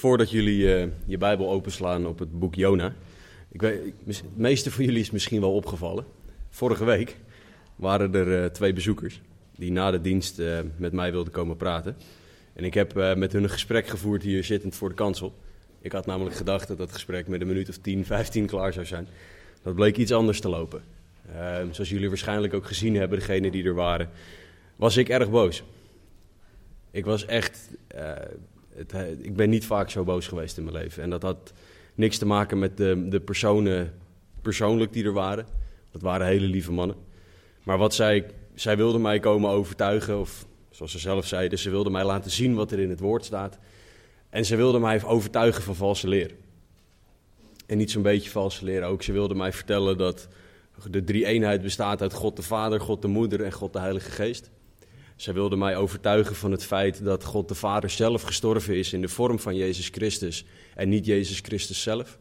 Voordat jullie eh, je Bijbel openslaan op het boek Jona. Ik weet, het meeste van jullie is misschien wel opgevallen. Vorige week waren er eh, twee bezoekers die na de dienst eh, met mij wilden komen praten. En ik heb met hun een gesprek gevoerd hier zittend voor de kansel. Ik had namelijk gedacht dat dat gesprek met een minuut of 10, 15 klaar zou zijn. Dat bleek iets anders te lopen. Eh, zoals jullie waarschijnlijk ook gezien hebben, degenen die er waren, was ik erg boos. Ik was echt. Eh, ik ben niet vaak zo boos geweest in mijn leven. En dat had niks te maken met de, de personen persoonlijk die er waren. Dat waren hele lieve mannen. Maar wat zij, zij wilden mij komen overtuigen, of zoals ze zelf zeiden, ze wilden mij laten zien wat er in het woord staat. En ze wilden mij overtuigen van valse leer. En niet zo'n beetje valse leer ook. Ze wilden mij vertellen dat de drie eenheid bestaat uit God de Vader, God de Moeder en God de Heilige Geest. Zij wilden mij overtuigen van het feit dat God de Vader zelf gestorven is in de vorm van Jezus Christus en niet Jezus Christus zelf.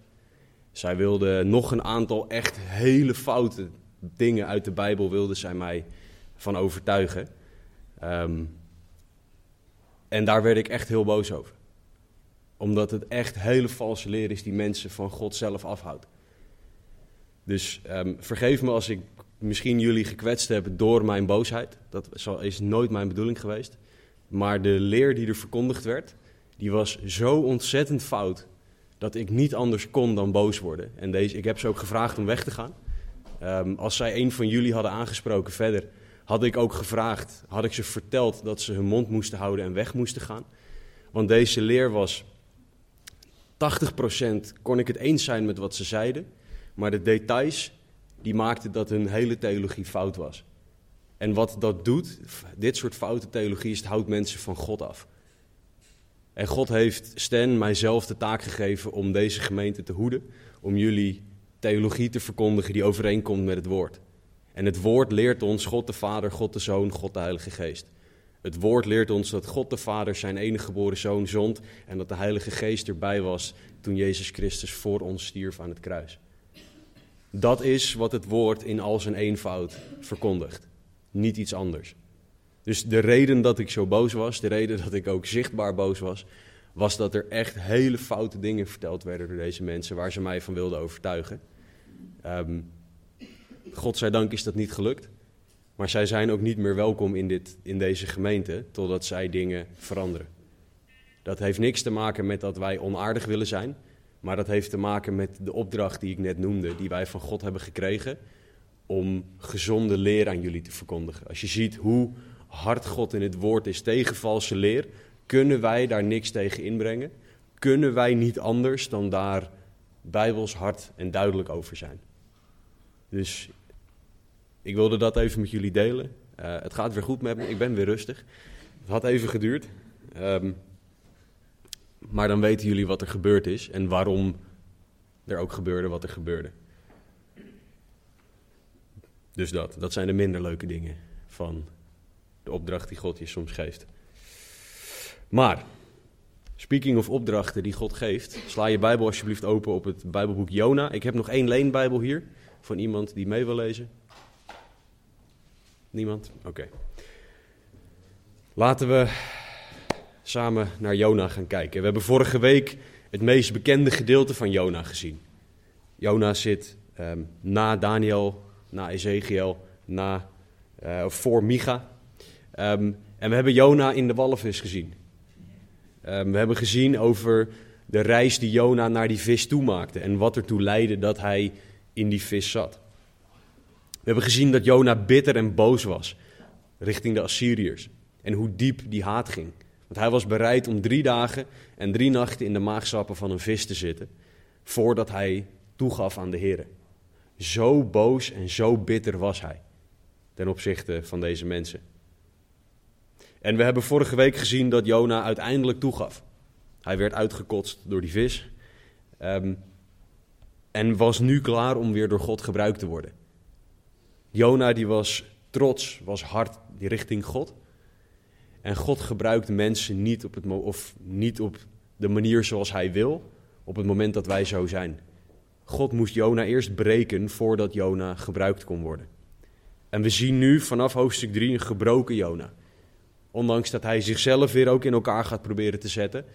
Zij wilden nog een aantal echt hele foute dingen uit de Bijbel wilden zij mij van overtuigen. Ehm, en daar werd ik echt heel boos over. Omdat het echt hele valse leer is die mensen van God zelf afhoudt. Dus ehm, vergeef me als ik misschien jullie gekwetst heb door mijn boosheid. Dat is nooit mijn bedoeling geweest. Maar de leer die er verkondigd werd, die was zo ontzettend fout dat ik niet anders kon dan boos worden. En deze, ik heb ze ook gevraagd om weg te gaan. Ehm, als zij een van jullie hadden aangesproken verder, had ik ook gevraagd, had ik ze verteld dat ze hun mond moesten houden en weg moesten gaan. Want deze leer was 80% kon ik het eens zijn met wat ze zeiden, maar de details die maakten dat hun hele theologie fout was. En wat dat doet, dit soort foute theologie, is het houdt mensen van God af. En God heeft Stan mijzelf de taak gegeven om deze gemeente te hoeden, om jullie theologie te verkondigen die overeenkomt met het woord. En het woord leert ons God de Vader, God de Zoon, God de Heilige Geest. Het woord leert ons dat God de Vader zijn enige geboren zoon zond en dat de Heilige Geest erbij was toen Jezus Christus voor ons stierf aan het kruis. Dat is wat het woord in al zijn eenvoud verkondigt. Niet iets anders. Dus de reden dat ik zo boos was, de reden dat ik ook zichtbaar boos was, was dat er echt hele foute dingen verteld werden door deze mensen waar ze mij van wilden overtuigen. Ehm Godzijdank is dat niet gelukt. Maar zij zijn ook niet meer welkom in, dit, in deze gemeente totdat zij dingen veranderen. Dat heeft niks te maken met dat wij onaardig willen zijn. Maar dat heeft te maken met de opdracht die ik net noemde, die wij van God hebben gekregen. Om gezonde leer aan jullie te verkondigen. Als je ziet hoe hard God in het woord is tegen valse leer, kunnen wij daar niks tegen inbrengen. Kunnen wij niet anders dan daar bijbels hard en duidelijk over zijn. Dus ik wilde dat even met jullie delen. Eh, het gaat weer goed met me, ik ben weer rustig. Het had even geduurd. Ehm, maar dan weten jullie wat er gebeurd is en waarom er ook gebeurde wat er gebeurde. Dus dat, dat zijn de minder leuke dingen van de opdracht die God je soms geeft. Maar, speaking of opdrachten die God geeft, sla je Bijbel alsjeblieft open op het Bijbelboek Jona. Ik heb nog één leenbijbel hier van iemand die mee wil lezen. Niemand? Oké. Laten we samen naar Jona gaan kijken. We hebben vorige week het meest bekende gedeelte van Jona gezien. Jona zit ehm, na Daniel, na Ezekiel, na, of voor Micha. Ehm, en we hebben Jona in de walvis gezien. Ehm, we hebben gezien over de reis die Jona naar die vis toemaakte en wat ertoe leidde dat hij in die vis zat. We hebben gezien dat Jona bitter en boos was richting de Assyriërs en hoe diep die haat ging. Want hij was bereid om drie dagen en drie nachten in de maagsappen van een vis te zitten voordat hij toegaf aan de Heer. Zo boos en zo bitter was hij ten opzichte van deze mensen. En we hebben vorige week gezien dat Jona uiteindelijk toegaf. Hij werd uitgekotst door die vis Ehm, en was nu klaar om weer door God gebruikt te worden. Jona die was trots, was hard richting God. En God gebruikt mensen niet op, het, of niet op de manier zoals hij wil, op het moment dat wij zo zijn. God moest Jona eerst breken voordat Jona gebruikt kon worden. En we zien nu vanaf hoofdstuk 3 een gebroken Jona. Ondanks dat hij zichzelf weer ook in elkaar gaat proberen te zetten.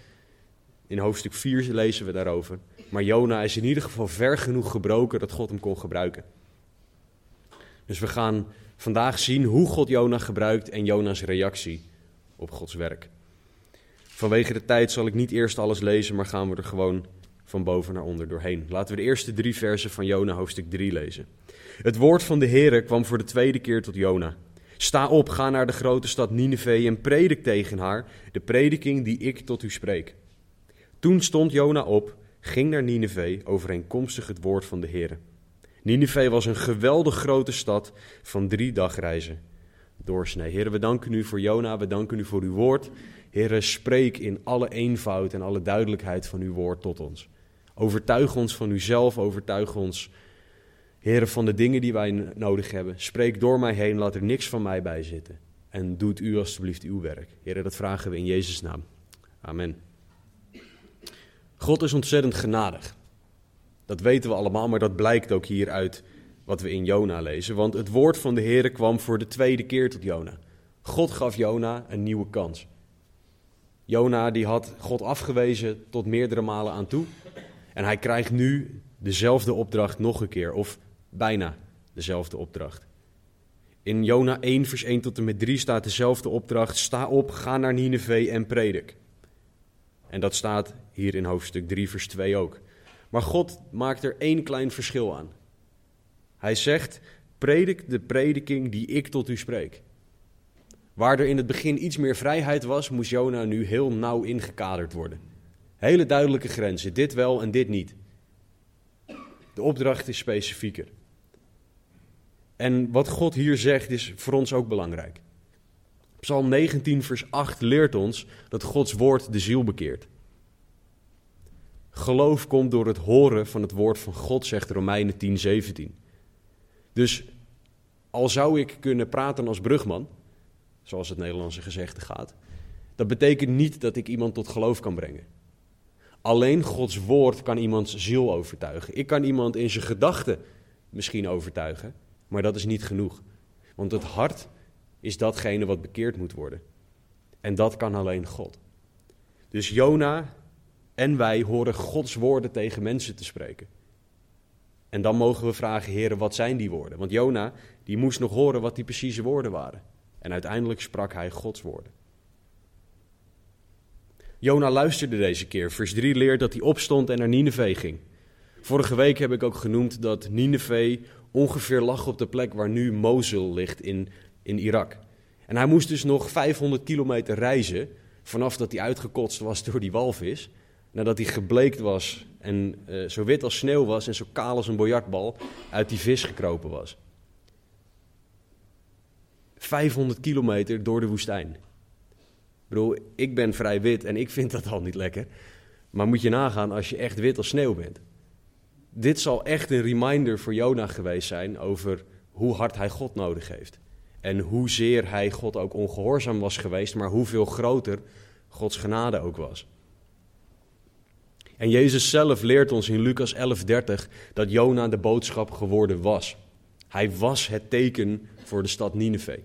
In hoofdstuk 4 lezen we daarover. Maar Jona is in ieder geval ver genoeg gebroken dat God hem kon gebruiken. Dus we gaan vandaag zien hoe God Jona gebruikt en Jona's reactie op Gods werk. Vanwege de tijd zal ik niet eerst alles lezen, maar gaan we er gewoon van boven naar onder doorheen. Laten we de eerste drie versen van Jona hoofdstuk 3 lezen. Het woord van de Heere kwam voor de tweede keer tot Jona. Sta op, ga naar de grote stad Nineveh en predik tegen haar de prediking die ik tot u spreek. Toen stond Jona op, ging naar Nineveh overeenkomstig het woord van de Heere. Nineveh was een geweldig grote stad van drie dagreizen doorsnee. Heren, we danken u voor Jona, we danken u voor uw woord. Heren, spreek in alle eenvoud en alle duidelijkheid van uw woord tot ons. Overtuig ons van uzelf, overtuig ons, heren, van de dingen die wij nodig hebben. Spreek door mij heen, laat er niks van mij bij zitten. En doet u alstublieft uw werk. Heren, dat vragen we in Jezus' naam. Amen. God is ontzettend genadig. Dat weten we allemaal, maar dat blijkt ook hier uit wat we in Jona lezen. Want het woord van de Heer kwam voor de tweede keer tot Jona. God gaf Jona een nieuwe kans. Jona die had God afgewezen tot meerdere malen aan toe. En hij krijgt nu dezelfde opdracht nog een keer, of bijna dezelfde opdracht. In Jona 1, vers 1 tot en met 3 staat dezelfde opdracht: Sta op, ga naar Nineveh en predik. En dat staat hier in hoofdstuk 3, vers 2 ook. Maar God maakt er één klein verschil aan. Hij zegt: Predik de prediking die ik tot u spreek. Waar er in het begin iets meer vrijheid was, moest Jona nu heel nauw ingekaderd worden. Hele duidelijke grenzen, dit wel en dit niet. De opdracht is specifieker. En wat God hier zegt is voor ons ook belangrijk. Psalm 19, vers 8 leert ons dat Gods woord de ziel bekeert. Geloof komt door het horen van het woord van God, zegt Romeinen 10, 17. Dus al zou ik kunnen praten als brugman, zoals het Nederlandse gezegde gaat, dat betekent niet dat ik iemand tot geloof kan brengen. Alleen Gods woord kan iemands ziel overtuigen. Ik kan iemand in zijn gedachten misschien overtuigen, maar dat is niet genoeg. Want het hart is datgene wat bekeerd moet worden. En dat kan alleen God. Dus Jona en wij horen Gods woorden tegen mensen te spreken. En dan mogen we vragen, heren, wat zijn die woorden? Want Jona, die moest nog horen wat die precieze woorden waren. En uiteindelijk sprak hij Gods woorden. Jona luisterde deze keer. Vers 3 leert dat hij opstond en naar Nineveh ging. Vorige week heb ik ook genoemd dat Nineveh ongeveer lag op de plek waar nu Mosul ligt in, in Irak. En hij moest dus nog 500 kilometer reizen vanaf dat hij uitgekotst was door die walvis nadat hij gebleekt was en uh, zo wit als sneeuw was en zo kaal als een biljartbal, uit die vis gekropen was. 500 kilometer door de woestijn. Ik bedoel, ik ben vrij wit en ik vind dat al niet lekker. Maar moet je nagaan als je echt wit als sneeuw bent. Dit zal echt een reminder voor Jona geweest zijn over hoe hard hij God nodig heeft. En hoezeer hij God ook ongehoorzaam was geweest, maar hoeveel groter Gods genade ook was. En Jezus zelf leert ons in Lucas 11:30 dat Jona de boodschap geworden was. Hij was het teken voor de stad Nineveh.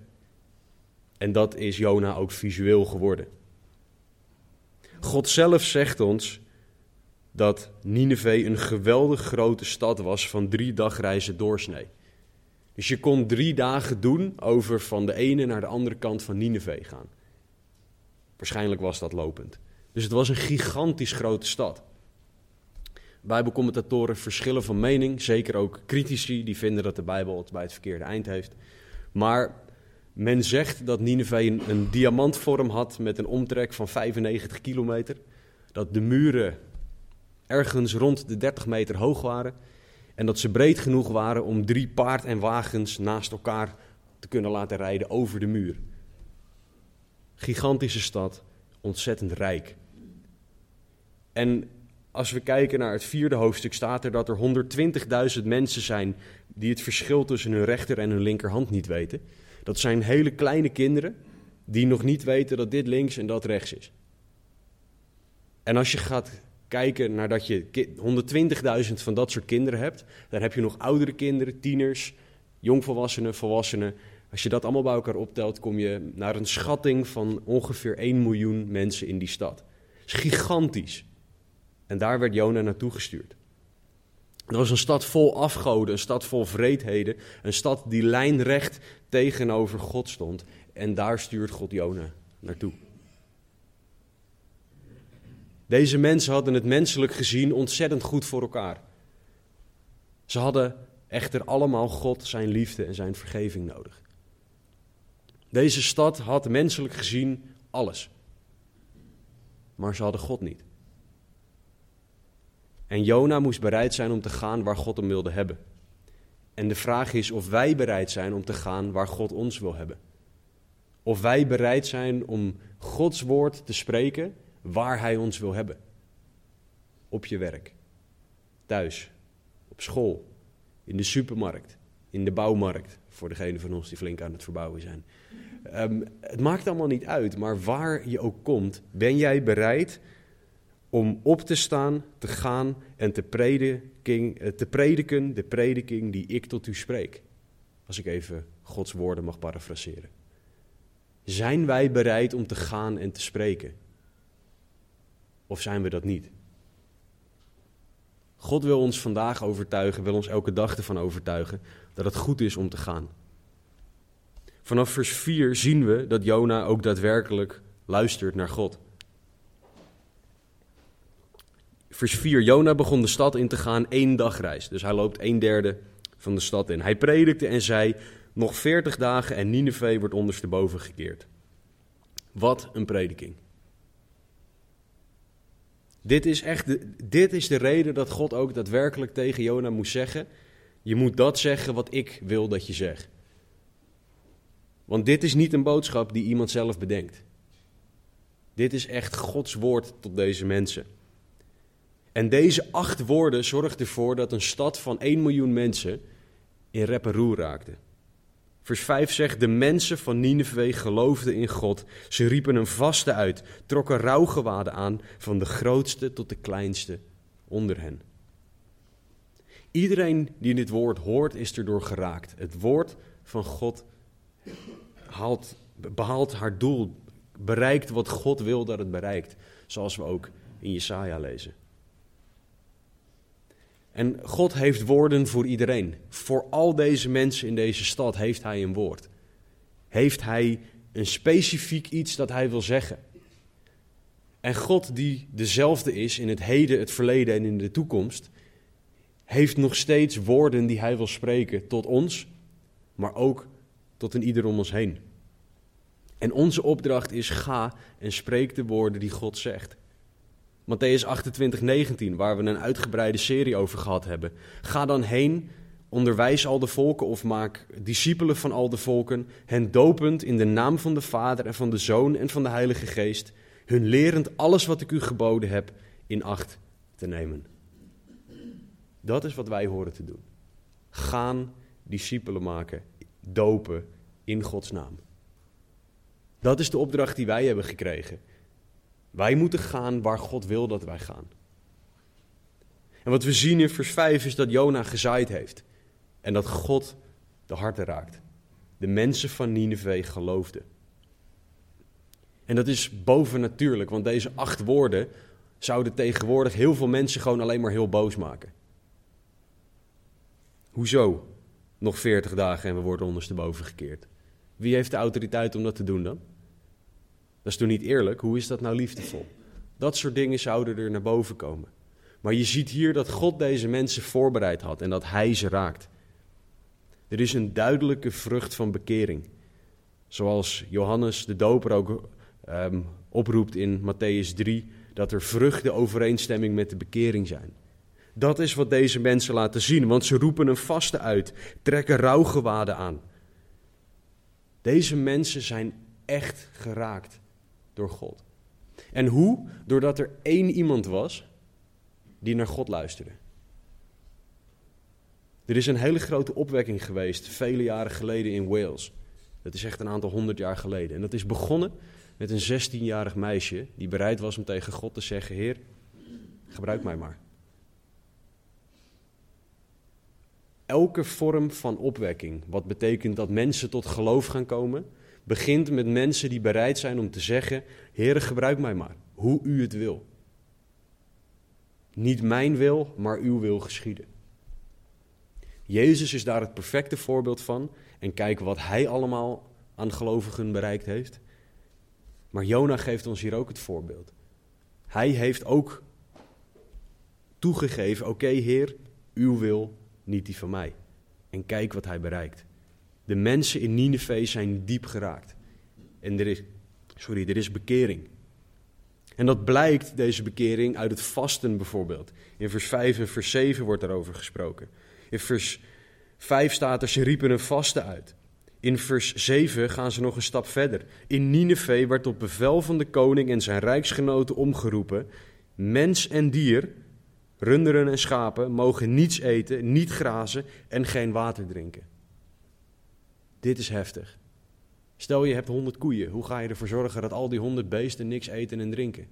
En dat is Jona ook visueel geworden. God zelf zegt ons dat Nineveh een geweldig grote stad was van drie dagreizen doorsnee. Dus je kon drie dagen doen over van de ene naar de andere kant van Nineveh gaan. Waarschijnlijk was dat lopend. Dus het was een gigantisch grote stad. Bijbelcommentatoren verschillen van mening, zeker ook critici die vinden dat de Bijbel het bij het verkeerde eind heeft. Maar men zegt dat Nineveh een, een diamantvorm had met een omtrek van 95 kilometer. Dat de muren ergens rond de 30 meter hoog waren. En dat ze breed genoeg waren om drie paard en wagens naast elkaar te kunnen laten rijden over de muur. Gigantische stad, ontzettend rijk. En als we kijken naar het vierde hoofdstuk, staat er dat er 120.000 mensen zijn die het verschil tussen hun rechter en hun linkerhand niet weten. Dat zijn hele kleine kinderen die nog niet weten dat dit links en dat rechts is. En als je gaat kijken naar dat je 120.000 van dat soort kinderen hebt, dan heb je nog oudere kinderen, tieners, jongvolwassenen, volwassenen. Als je dat allemaal bij elkaar optelt, kom je naar een schatting van ongeveer 1 miljoen mensen in die stad. Dat is gigantisch. En daar werd Jona naartoe gestuurd. Dat was een stad vol afgoden, een stad vol vreedheden, een stad die lijnrecht tegenover God stond. En daar stuurt God Jona naartoe. Deze mensen hadden het menselijk gezien ontzettend goed voor elkaar. Ze hadden echter allemaal God, zijn liefde en zijn vergeving nodig. Deze stad had menselijk gezien alles. Maar ze hadden God niet. En Jona moest bereid zijn om te gaan waar God hem wilde hebben. En de vraag is of wij bereid zijn om te gaan waar God ons wil hebben. Of wij bereid zijn om Gods woord te spreken waar Hij ons wil hebben. Op je werk, thuis, op school, in de supermarkt, in de bouwmarkt, voor degenen van ons die flink aan het verbouwen zijn. Um, het maakt allemaal niet uit, maar waar je ook komt, ben jij bereid om op te staan, te gaan en te, prediking, eh, te prediken de prediking die ik tot u spreek. Als ik even Gods woorden mag parafraseren. Zijn wij bereid om te gaan en te spreken? Of zijn we dat niet? God wil ons vandaag overtuigen, wil ons elke dag ervan overtuigen dat het goed is om te gaan. Vanaf vers 4 zien we dat Jona ook daadwerkelijk luistert naar God. Vers 4, Jona begon de stad in te gaan één dagreis. Dus hij loopt een derde van de stad in. Hij predikte en zei, nog veertig dagen en Nineveh wordt ondersteboven gekeerd. Wat een prediking. Dit is echt de, dit is de reden dat God ook daadwerkelijk tegen Jona moest zeggen: Je moet dat zeggen wat ik wil dat je zegt. Want dit is niet een boodschap die iemand zelf bedenkt. Dit is echt Gods woord tot deze mensen. En deze acht woorden zorgden ervoor dat een stad van 1 miljoen mensen in rep en roer raakte. Vers 5 zegt, de mensen van Nineveh geloofden in God. Ze riepen een vaste uit, trokken rouwgewaden aan, van de grootste tot de kleinste onder hen. Iedereen die dit woord hoort, is erdoor geraakt. Het woord van God haalt, behaalt haar doel, bereikt wat God wil dat het bereikt. Zoals we ook in Jesaja lezen. En God heeft woorden voor iedereen. Voor al deze mensen in deze stad heeft Hij een woord. Heeft Hij een specifiek iets dat Hij wil zeggen. En God, die dezelfde is in het heden, het verleden en in de toekomst, heeft nog steeds woorden die Hij wil spreken tot ons, maar ook tot een ieder om ons heen. En onze opdracht is: ga en spreek de woorden die God zegt. Matthäus 28, 19, waar we een uitgebreide serie over gehad hebben. Ga dan heen, onderwijs al de volken of maak discipelen van al de volken, hen dopend in de naam van de Vader en van de Zoon en van de Heilige Geest, hun lerend alles wat ik u geboden heb in acht te nemen. Dat is wat wij horen te doen. Gaan discipelen maken, dopen in Gods naam. Dat is de opdracht die wij hebben gekregen. Wij moeten gaan waar God wil dat wij gaan. En wat we zien in vers 5 is dat Jona gezaaid heeft. En dat God de harten raakt. De mensen van Nineveh geloofden. En dat is bovennatuurlijk, want deze acht woorden zouden tegenwoordig heel veel mensen gewoon alleen maar heel boos maken. Hoezo? Nog veertig dagen en we worden ondersteboven gekeerd. Wie heeft de autoriteit om dat te doen dan? Dat is toch niet eerlijk? Hoe is dat nou liefdevol? Dat soort dingen zouden er naar boven komen. Maar je ziet hier dat God deze mensen voorbereid had en dat Hij ze raakt. Er is een duidelijke vrucht van bekering. Zoals Johannes de Doper ook um, oproept in Matthäus 3, dat er vruchten overeenstemming met de bekering zijn. Dat is wat deze mensen laten zien, want ze roepen een vaste uit, trekken rouwgewaden aan. Deze mensen zijn echt geraakt door God. En hoe? Doordat er één iemand was die naar God luisterden. Er is een hele grote opwekking geweest, vele jaren geleden in Wales. Dat is echt een aantal honderd jaar geleden. En dat is begonnen met een 16-jarig meisje die bereid was om tegen God te zeggen: Heer, gebruik mij maar. Elke vorm van opwekking, wat betekent dat mensen tot geloof gaan komen, begint met mensen die bereid zijn om te zeggen: Heer, gebruik mij maar, hoe u het wil. Niet mijn wil, maar uw wil geschieden. Jezus is daar het perfecte voorbeeld van. En kijk wat hij allemaal aan gelovigen bereikt heeft. Maar Jona geeft ons hier ook het voorbeeld. Hij heeft ook toegegeven: Oké, Heer, uw wil, niet die van mij. En kijk wat hij bereikt. De mensen in Nineveh zijn diep geraakt. En er is, sorry, er is bekering. En dat blijkt, deze bekering, uit het vasten bijvoorbeeld. In vers 5 en vers 7 wordt daarover gesproken. In vers 5 staat er, ze riepen een vaste uit. In vers 7 gaan ze nog een stap verder. In Nineveh werd op bevel van de koning en zijn rijksgenoten omgeroepen: Mens en dier, runderen en schapen, mogen niets eten, niet grazen en geen water drinken. Dit is heftig. Stel je hebt honderd koeien, hoe ga je ervoor zorgen dat al die honderd beesten niks eten en drinken?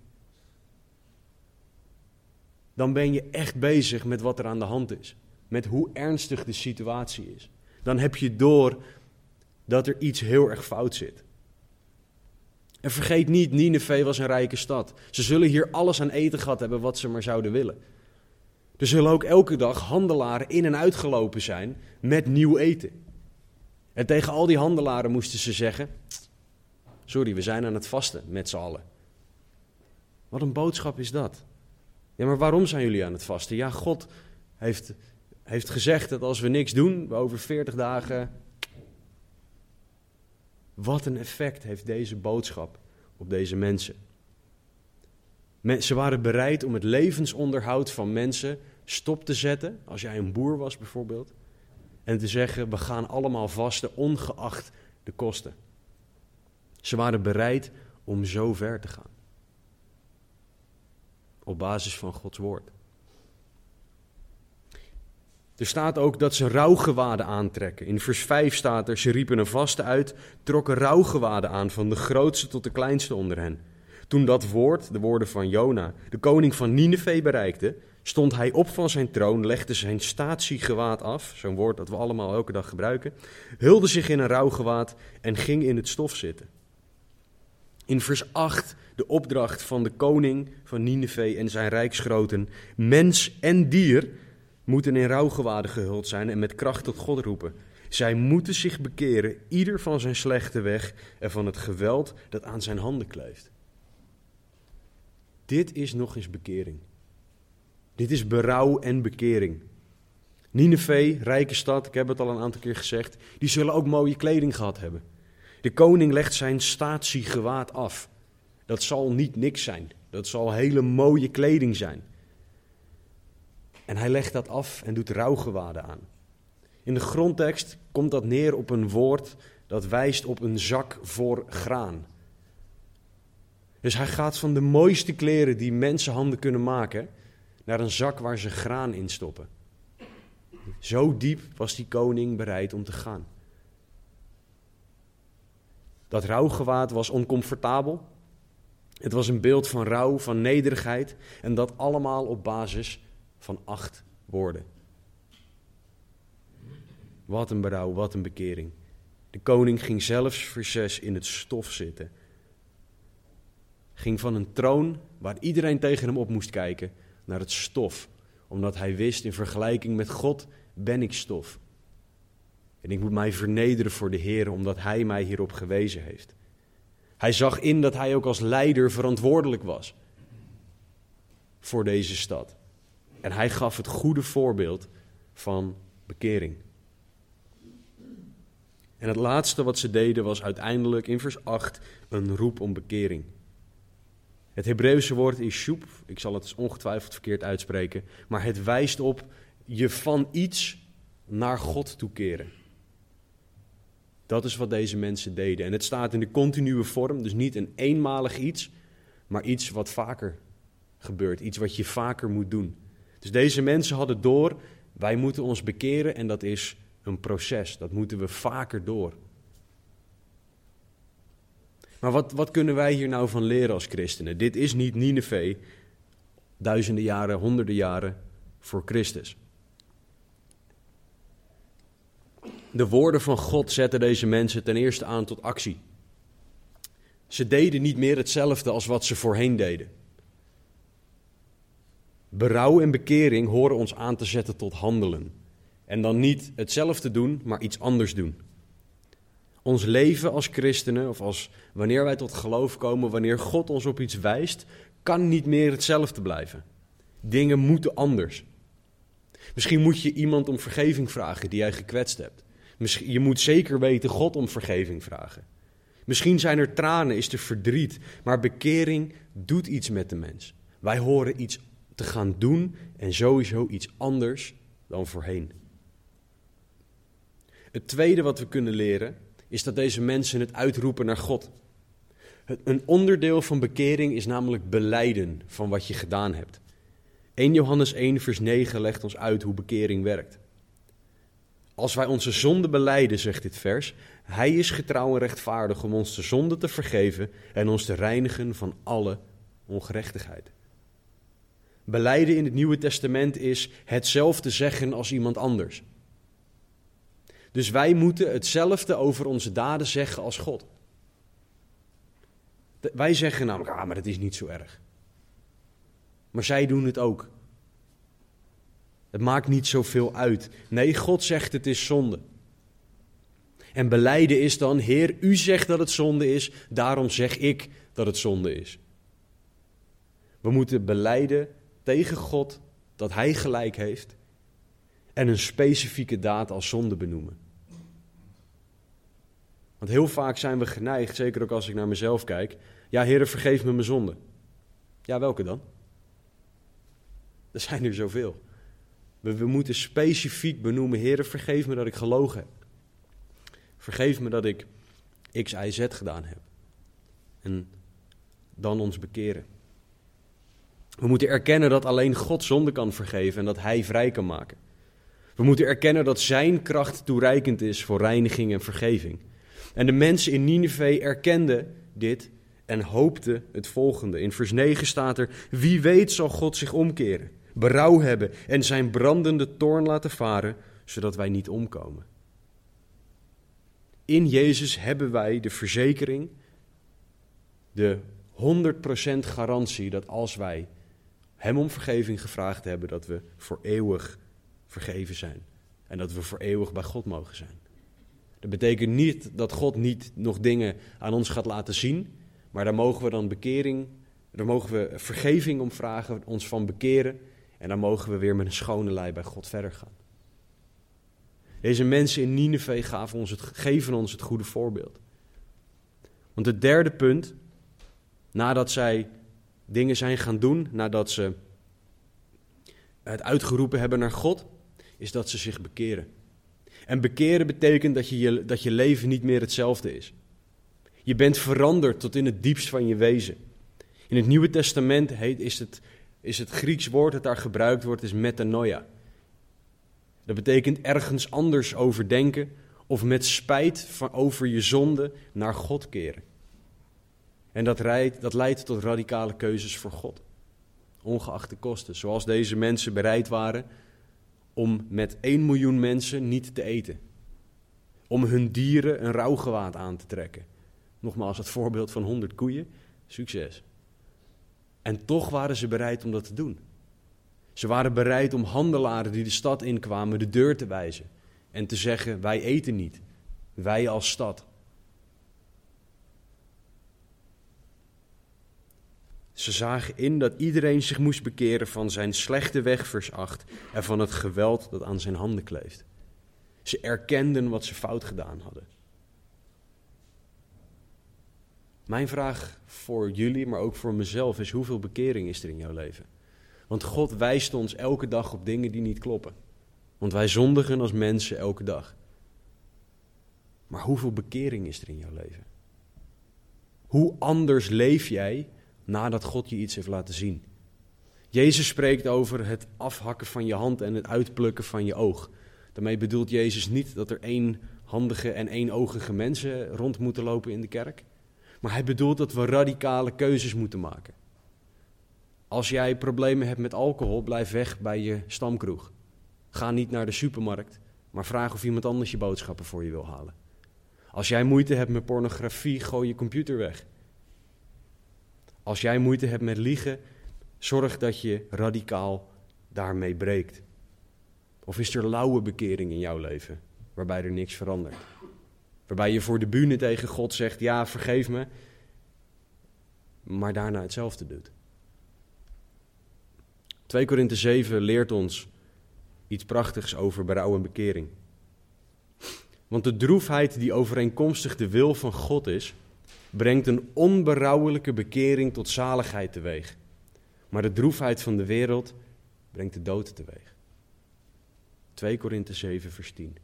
Dan ben je echt bezig met wat er aan de hand is. Met hoe ernstig de situatie is. Dan heb je door dat er iets heel erg fout zit. En vergeet niet, Nineveh was een rijke stad. Ze zullen hier alles aan eten gehad hebben wat ze maar zouden willen. Er zullen ook elke dag handelaren in en uitgelopen zijn met nieuw eten. En tegen al die handelaren moesten ze zeggen: Sorry, we zijn aan het vasten met z'n allen. Wat een boodschap is dat? Ja, maar waarom zijn jullie aan het vasten? Ja, God heeft, heeft gezegd dat als we niks doen, we over 40 dagen. Wat een effect heeft deze boodschap op deze mensen? Ze waren bereid om het levensonderhoud van mensen stop te zetten, als jij een boer was bijvoorbeeld, en te zeggen: we gaan allemaal vasten, ongeacht de kosten. Ze waren bereid om zo ver te gaan. Op basis van Gods woord. Er staat ook dat ze rouwgewaden aantrekken. In vers 5 staat er: ze riepen een vaste uit, trokken rouwgewaden aan, van de grootste tot de kleinste onder hen. Toen dat woord, de woorden van Jona, de koning van Nineveh bereikte, stond hij op van zijn troon, legde zijn statiegewaad af, zo'n woord dat we allemaal elke dag gebruiken, hulde zich in een rouwgewaad en ging in het stof zitten. In vers 8 de opdracht van de koning van Nineveh en zijn rijksgroten, mens en dier moeten in rouwgewaden gehuld zijn en met kracht tot God roepen. Zij moeten zich bekeren, ieder van zijn slechte weg en van het geweld dat aan zijn handen kleeft. Dit is nog eens bekering. Dit is berouw en bekering. Nineveh, rijke stad, ik heb het al een aantal keer gezegd, die zullen ook mooie kleding gehad hebben. De koning legt zijn statiegewaad af. Dat zal niet niks zijn. Dat zal hele mooie kleding zijn. En hij legt dat af en doet rouwgewaden aan. In de grondtekst komt dat neer op een woord dat wijst op een zak voor graan. Dus hij gaat van de mooiste kleren die mensenhanden kunnen maken naar een zak waar ze graan in stoppen. Zo diep was die koning bereid om te gaan. Dat rouwgewaad was oncomfortabel. Het was een beeld van rouw, van nederigheid. En dat allemaal op basis van acht woorden. Wat een berouw, wat een bekering. De koning ging zelfs vers in het stof zitten. Ging van een troon waar iedereen tegen hem op moest kijken naar het stof, omdat hij wist in vergelijking met God ben ik stof. En ik moet mij vernederen voor de Heer, omdat Hij mij hierop gewezen heeft. Hij zag in dat hij ook als leider verantwoordelijk was voor deze stad. En hij gaf het goede voorbeeld van bekering. En het laatste wat ze deden was uiteindelijk in vers 8 een roep om bekering. Het Hebreeuwse woord is shoep. Ik zal het ongetwijfeld verkeerd uitspreken. Maar het wijst op je van iets naar God toekeren. Dat is wat deze mensen deden. En het staat in de continue vorm, dus niet een eenmalig iets, maar iets wat vaker gebeurt. Iets wat je vaker moet doen. Dus deze mensen hadden door, wij moeten ons bekeren en dat is een proces. Dat moeten we vaker door. Maar wat, wat kunnen wij hier nou van leren als christenen? Dit is niet Nineveh, duizenden jaren, honderden jaren voor Christus. De woorden van God zetten deze mensen ten eerste aan tot actie. Ze deden niet meer hetzelfde als wat ze voorheen deden. Berouw en bekering horen ons aan te zetten tot handelen. En dan niet hetzelfde doen, maar iets anders doen. Ons leven als christenen, of als wanneer wij tot geloof komen, wanneer God ons op iets wijst, kan niet meer hetzelfde blijven. Dingen moeten anders. Misschien moet je iemand om vergeving vragen die jij gekwetst hebt. Misschien, je moet zeker weten God om vergeving vragen. Misschien zijn er tranen, is er verdriet, maar bekering doet iets met de mens. Wij horen iets te gaan doen en sowieso iets anders dan voorheen. Het tweede wat we kunnen leren is dat deze mensen het uitroepen naar God. Een onderdeel van bekering is namelijk beleiden van wat je gedaan hebt. 1 Johannes 1, vers 9 legt ons uit hoe bekering werkt. Als wij onze zonde beleiden, zegt dit vers, Hij is getrouw en rechtvaardig om ons de zonde te vergeven en ons te reinigen van alle ongerechtigheid. Beleiden in het Nieuwe Testament is hetzelfde zeggen als iemand anders. Dus wij moeten hetzelfde over onze daden zeggen als God. Wij zeggen namelijk, ah, maar dat is niet zo erg. Maar zij doen het ook. Het maakt niet zoveel uit. Nee, God zegt het is zonde. En beleiden is dan, Heer, u zegt dat het zonde is, daarom zeg ik dat het zonde is. We moeten beleiden tegen God dat Hij gelijk heeft en een specifieke daad als zonde benoemen. Want heel vaak zijn we geneigd, zeker ook als ik naar mezelf kijk, ja, Heer, vergeef me mijn zonde. Ja, welke dan? Er zijn er zoveel. We, moeten specifiek benoemen, Heer, vergeef me dat ik gelogen heb. Vergeef me dat ik X, Y, Z gedaan heb. En dan ons bekeren. We moeten erkennen dat alleen God zonde kan vergeven en dat Hij vrij kan maken. We moeten erkennen dat Zijn kracht toereikend is voor reiniging en vergeving. En de mensen in Nineveh erkenden dit en hoopten het volgende. In vers 9 staat er: Wie weet zal God zich omkeren, berouw hebben en zijn brandende toorn laten varen, zodat wij niet omkomen. In Jezus hebben wij de verzekering, de 100% garantie dat als wij Hem om vergeving gevraagd hebben, dat we voor eeuwig vergeven zijn. En dat we voor eeuwig bij God mogen zijn. Dat betekent niet dat God niet nog dingen aan ons gaat laten zien, maar daar mogen we dan bekering, daar mogen we vergeving om vragen, ons van bekeren en dan mogen we weer met een schone lei bij God verder gaan. Deze mensen in Nineveh gaven ons het, geven ons het goede voorbeeld. Want het derde punt, nadat zij dingen zijn gaan doen, nadat ze het uitgeroepen hebben naar God, is dat ze zich bekeren. En bekeren betekent dat je, je, dat je leven niet meer hetzelfde is. Je bent veranderd tot in het diepst van je wezen. In het Nieuwe Testament heet, is, het, is het Grieks woord dat daar gebruikt wordt, is metanoia. Dat betekent ergens anders over denken of met spijt van, over je zonde naar God keren. En dat, dat leidt tot radicale keuzes voor God. Ongeacht de kosten. Zoals deze mensen bereid waren om met 1 miljoen mensen niet te eten. Om hun dieren een rouwgewaad aan te trekken. Nogmaals, het voorbeeld van 100 koeien. Succes. En toch waren ze bereid om dat te doen. Ze waren bereid om handelaren die de stad inkwamen de deur te wijzen. En te zeggen: Wij eten niet. Wij als stad. Ze zagen in dat iedereen zich moest bekeren van zijn slechte weg, vers 8, en van het geweld dat aan zijn handen kleeft. Ze erkenden wat ze fout gedaan hadden. Mijn vraag voor jullie, maar ook voor mezelf, is: hoeveel bekering is er in jouw leven? Want God wijst ons elke dag op dingen die niet kloppen. Want wij zondigen als mensen elke dag. Maar hoeveel bekering is er in jouw leven? Hoe anders leef jij nadat God je iets heeft laten zien. Jezus spreekt over het afhakken van je hand en het uitplukken van je oog. Daarmee bedoelt Jezus niet dat er éénhandige en éénogige mensen rond moeten lopen in de kerk. Maar hij bedoelt dat we radicale keuzes moeten maken. Als jij problemen hebt met alcohol, blijf weg bij je stamkroeg. Ga niet naar de supermarkt, maar vraag of iemand anders je boodschappen voor je wil halen. Als jij moeite hebt met pornografie, gooi je computer weg. Als jij moeite hebt met liegen, zorg dat je radicaal daarmee breekt. Of is er lauwe bekering in jouw leven, waarbij er niks verandert? Waarbij je voor de bühne tegen God zegt: Ja, vergeef me, maar daarna hetzelfde doet. 2 Korinthe 7 leert ons iets prachtigs over berouw en bekering. Want de droefheid die overeenkomstig de wil van God is, brengt een onberouwelijke bekering tot zaligheid teweeg. Maar de droefheid van de wereld brengt de dood teweeg. 2 Korinthe 7, vers 10.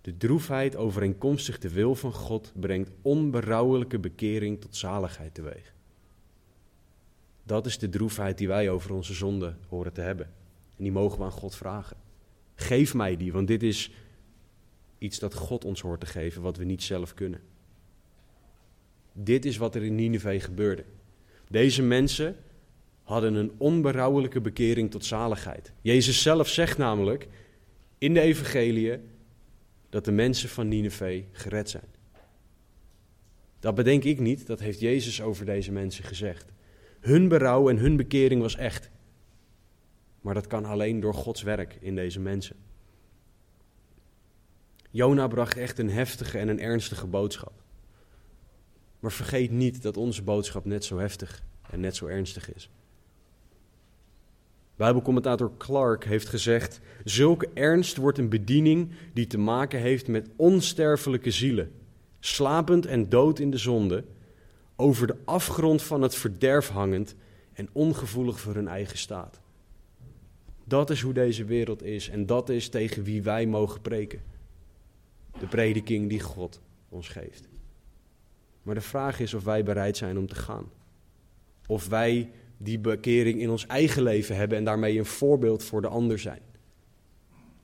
De droefheid overeenkomstig de wil van God brengt onberouwelijke bekering tot zaligheid teweeg. Dat is de droefheid die wij over onze zonde horen te hebben. En die mogen we aan God vragen. Geef mij die, want dit is iets dat God ons hoort te geven, wat we niet zelf kunnen. Dit is wat er in Nineveh gebeurde. Deze mensen hadden een onberouwelijke bekering tot zaligheid. Jezus zelf zegt namelijk in de evangelie dat de mensen van Nineveh gered zijn. Dat bedenk ik niet, dat heeft Jezus over deze mensen gezegd. Hun berouw en hun bekering was echt. Maar dat kan alleen door Gods werk in deze mensen. Jona bracht echt een heftige en een ernstige boodschap. Maar vergeet niet dat onze boodschap net zo heftig en net zo ernstig is. Bijbelcommentator Clark heeft gezegd: Zulke ernst wordt een bediening die te maken heeft met onsterfelijke zielen, slapend en dood in de zonde, over de afgrond van het verderf hangend en ongevoelig voor hun eigen staat. Dat is hoe deze wereld is en dat is tegen wie wij mogen preken. De prediking die God ons geeft. Maar de vraag is of wij bereid zijn om te gaan. Of wij die bekering in ons eigen leven hebben en daarmee een voorbeeld voor de ander zijn.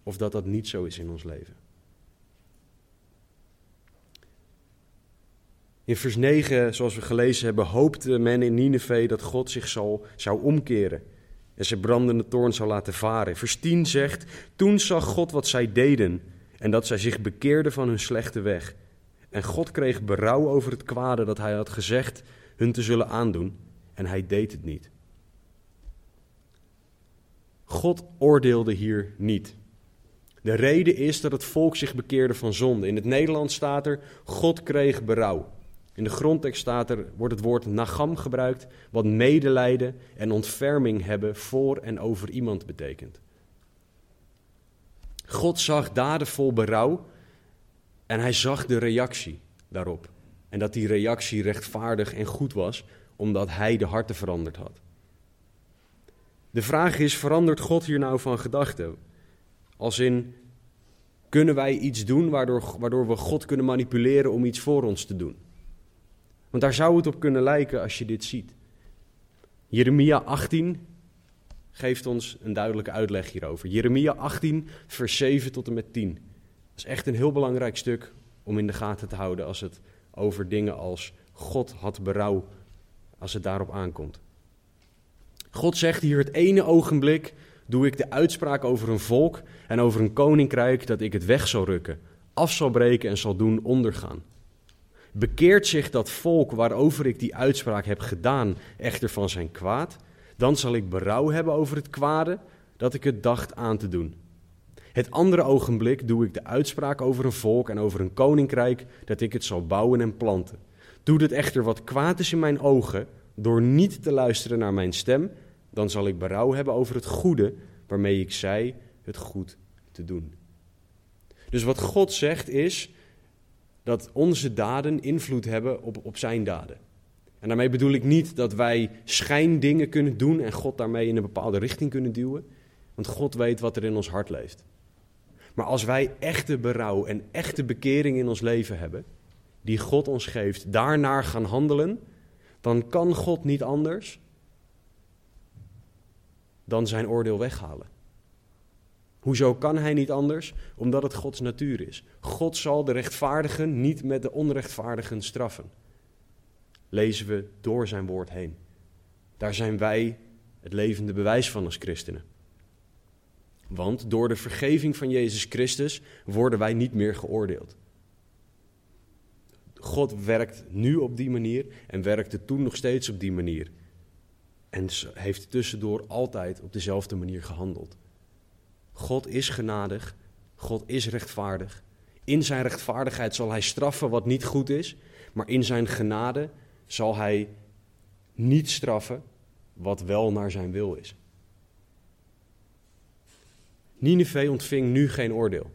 Of dat dat niet zo is in ons leven. In vers 9, zoals we gelezen hebben, hoopte men in Nineveh dat God zich zal, zou omkeren en zijn brandende toorn zou laten varen. Vers 10 zegt, toen zag God wat zij deden en dat zij zich bekeerden van hun slechte weg. En God kreeg berouw over het kwade dat hij had gezegd hun te zullen aandoen en hij deed het niet. God oordeelde hier niet. De reden is dat het volk zich bekeerde van zonde. In het Nederlands staat er: God kreeg berouw. In de grondtekst staat er, wordt het woord nagam gebruikt, wat medelijden en ontferming hebben voor en over iemand betekent. God zag daden vol berouw en hij zag de reactie daarop. En dat die reactie rechtvaardig en goed was, omdat hij de harten veranderd had. De vraag is, verandert God hier nou van gedachten? Als in, kunnen wij iets doen waardoor, waardoor we God kunnen manipuleren om iets voor ons te doen? Want daar zou het op kunnen lijken als je dit ziet. Jeremia 18 geeft ons een duidelijke uitleg hierover. Jeremia 18, vers 7 tot en met 10. Is echt een heel belangrijk stuk om in de gaten te houden als het over dingen als God had berouw, als het daarop aankomt. God zegt hier het ene ogenblik doe ik de uitspraak over een volk en over een koninkrijk dat ik het weg zal rukken, af zal breken en zal doen ondergaan. Bekeert zich dat volk waarover ik die uitspraak heb gedaan echter van zijn kwaad, dan zal ik berouw hebben over het kwade dat ik het dacht aan te doen. Het andere ogenblik doe ik de uitspraak over een volk en over een koninkrijk dat ik het zal bouwen en planten. Doe het echter wat kwaad is in mijn ogen, door niet te luisteren naar mijn stem, dan zal ik berouw hebben over het goede waarmee ik zei het goed te doen. Dus wat God zegt is dat onze daden invloed hebben op, op zijn daden. En daarmee bedoel ik niet dat wij schijndingen kunnen doen en God daarmee in een bepaalde richting kunnen duwen. Want God weet wat er in ons hart leeft. Maar als wij echte berouw en echte bekering in ons leven hebben, die God ons geeft, daarnaar gaan handelen, dan kan God niet anders dan zijn oordeel weghalen. Hoezo kan hij niet anders? Omdat het Gods natuur is. God zal de rechtvaardigen niet met de onrechtvaardigen straffen. Lezen we door zijn woord heen. Daar zijn wij het levende bewijs van als christenen. Want door de vergeving van Jezus Christus worden wij niet meer geoordeeld. God werkt nu op die manier en werkte toen nog steeds op die manier. En heeft tussendoor altijd op dezelfde manier gehandeld. God is genadig, God is rechtvaardig. In zijn rechtvaardigheid zal hij straffen wat niet goed is, maar in zijn genade zal hij niet straffen wat wel naar zijn wil is. Nineveh ontving nu geen oordeel.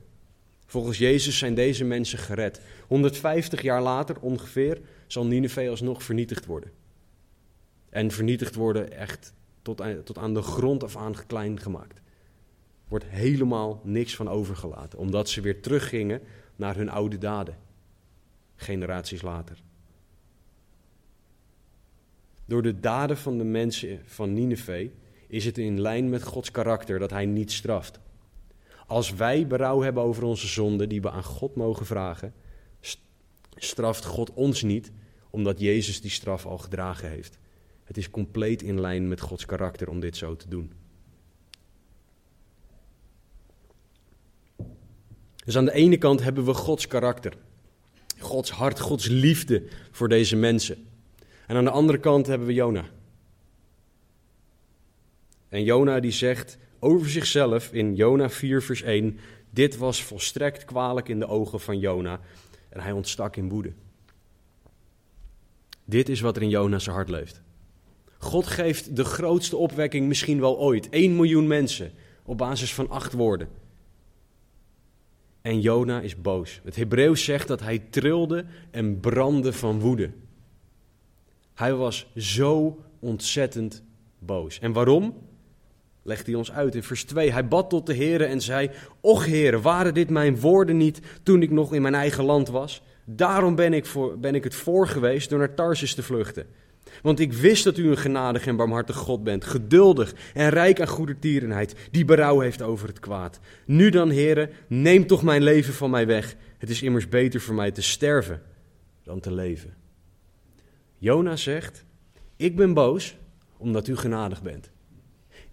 Volgens Jezus zijn deze mensen gered. 150 jaar later ongeveer zal Nineveh alsnog vernietigd worden. En vernietigd worden echt tot aan, de grond af aan klein gemaakt. Wordt helemaal niks van overgelaten, omdat ze weer teruggingen naar hun oude daden. Generaties later. Door de daden van de mensen van Nineveh is het in lijn met Gods karakter dat hij niet straft. Als wij berouw hebben over onze zonden die we aan God mogen vragen, straft God ons niet, omdat Jezus die straf al gedragen heeft. Het is compleet in lijn met Gods karakter om dit zo te doen. Dus aan de ene kant hebben we Gods karakter, Gods hart, Gods liefde voor deze mensen. En aan de andere kant hebben we Jona. En Jona die zegt over zichzelf in Jona 4 vers 1, dit was volstrekt kwalijk in de ogen van Jona en hij ontstak in woede. Dit is wat er in Jona's hart leeft. God geeft de grootste opwekking misschien wel ooit. 1 miljoen mensen op basis van acht woorden. En Jona is boos. Het Hebreeuws zegt dat hij trilde en brandde van woede. Hij was zo ontzettend boos. En waarom? Legt hij ons uit in vers 2. Hij bad tot de Heer en zei: Och Heer, waren dit mijn woorden niet toen ik nog in mijn eigen land was? Daarom ben ik, voor, ben ik het voor geweest door naar Tarsus te vluchten. Want ik wist dat u een genadig en barmhartig God bent, geduldig en rijk aan goede tierenheid, die berouw heeft over het kwaad. Nu dan, heren, neem toch mijn leven van mij weg. Het is immers beter voor mij te sterven dan te leven. Jona zegt: Ik ben boos omdat u genadig bent.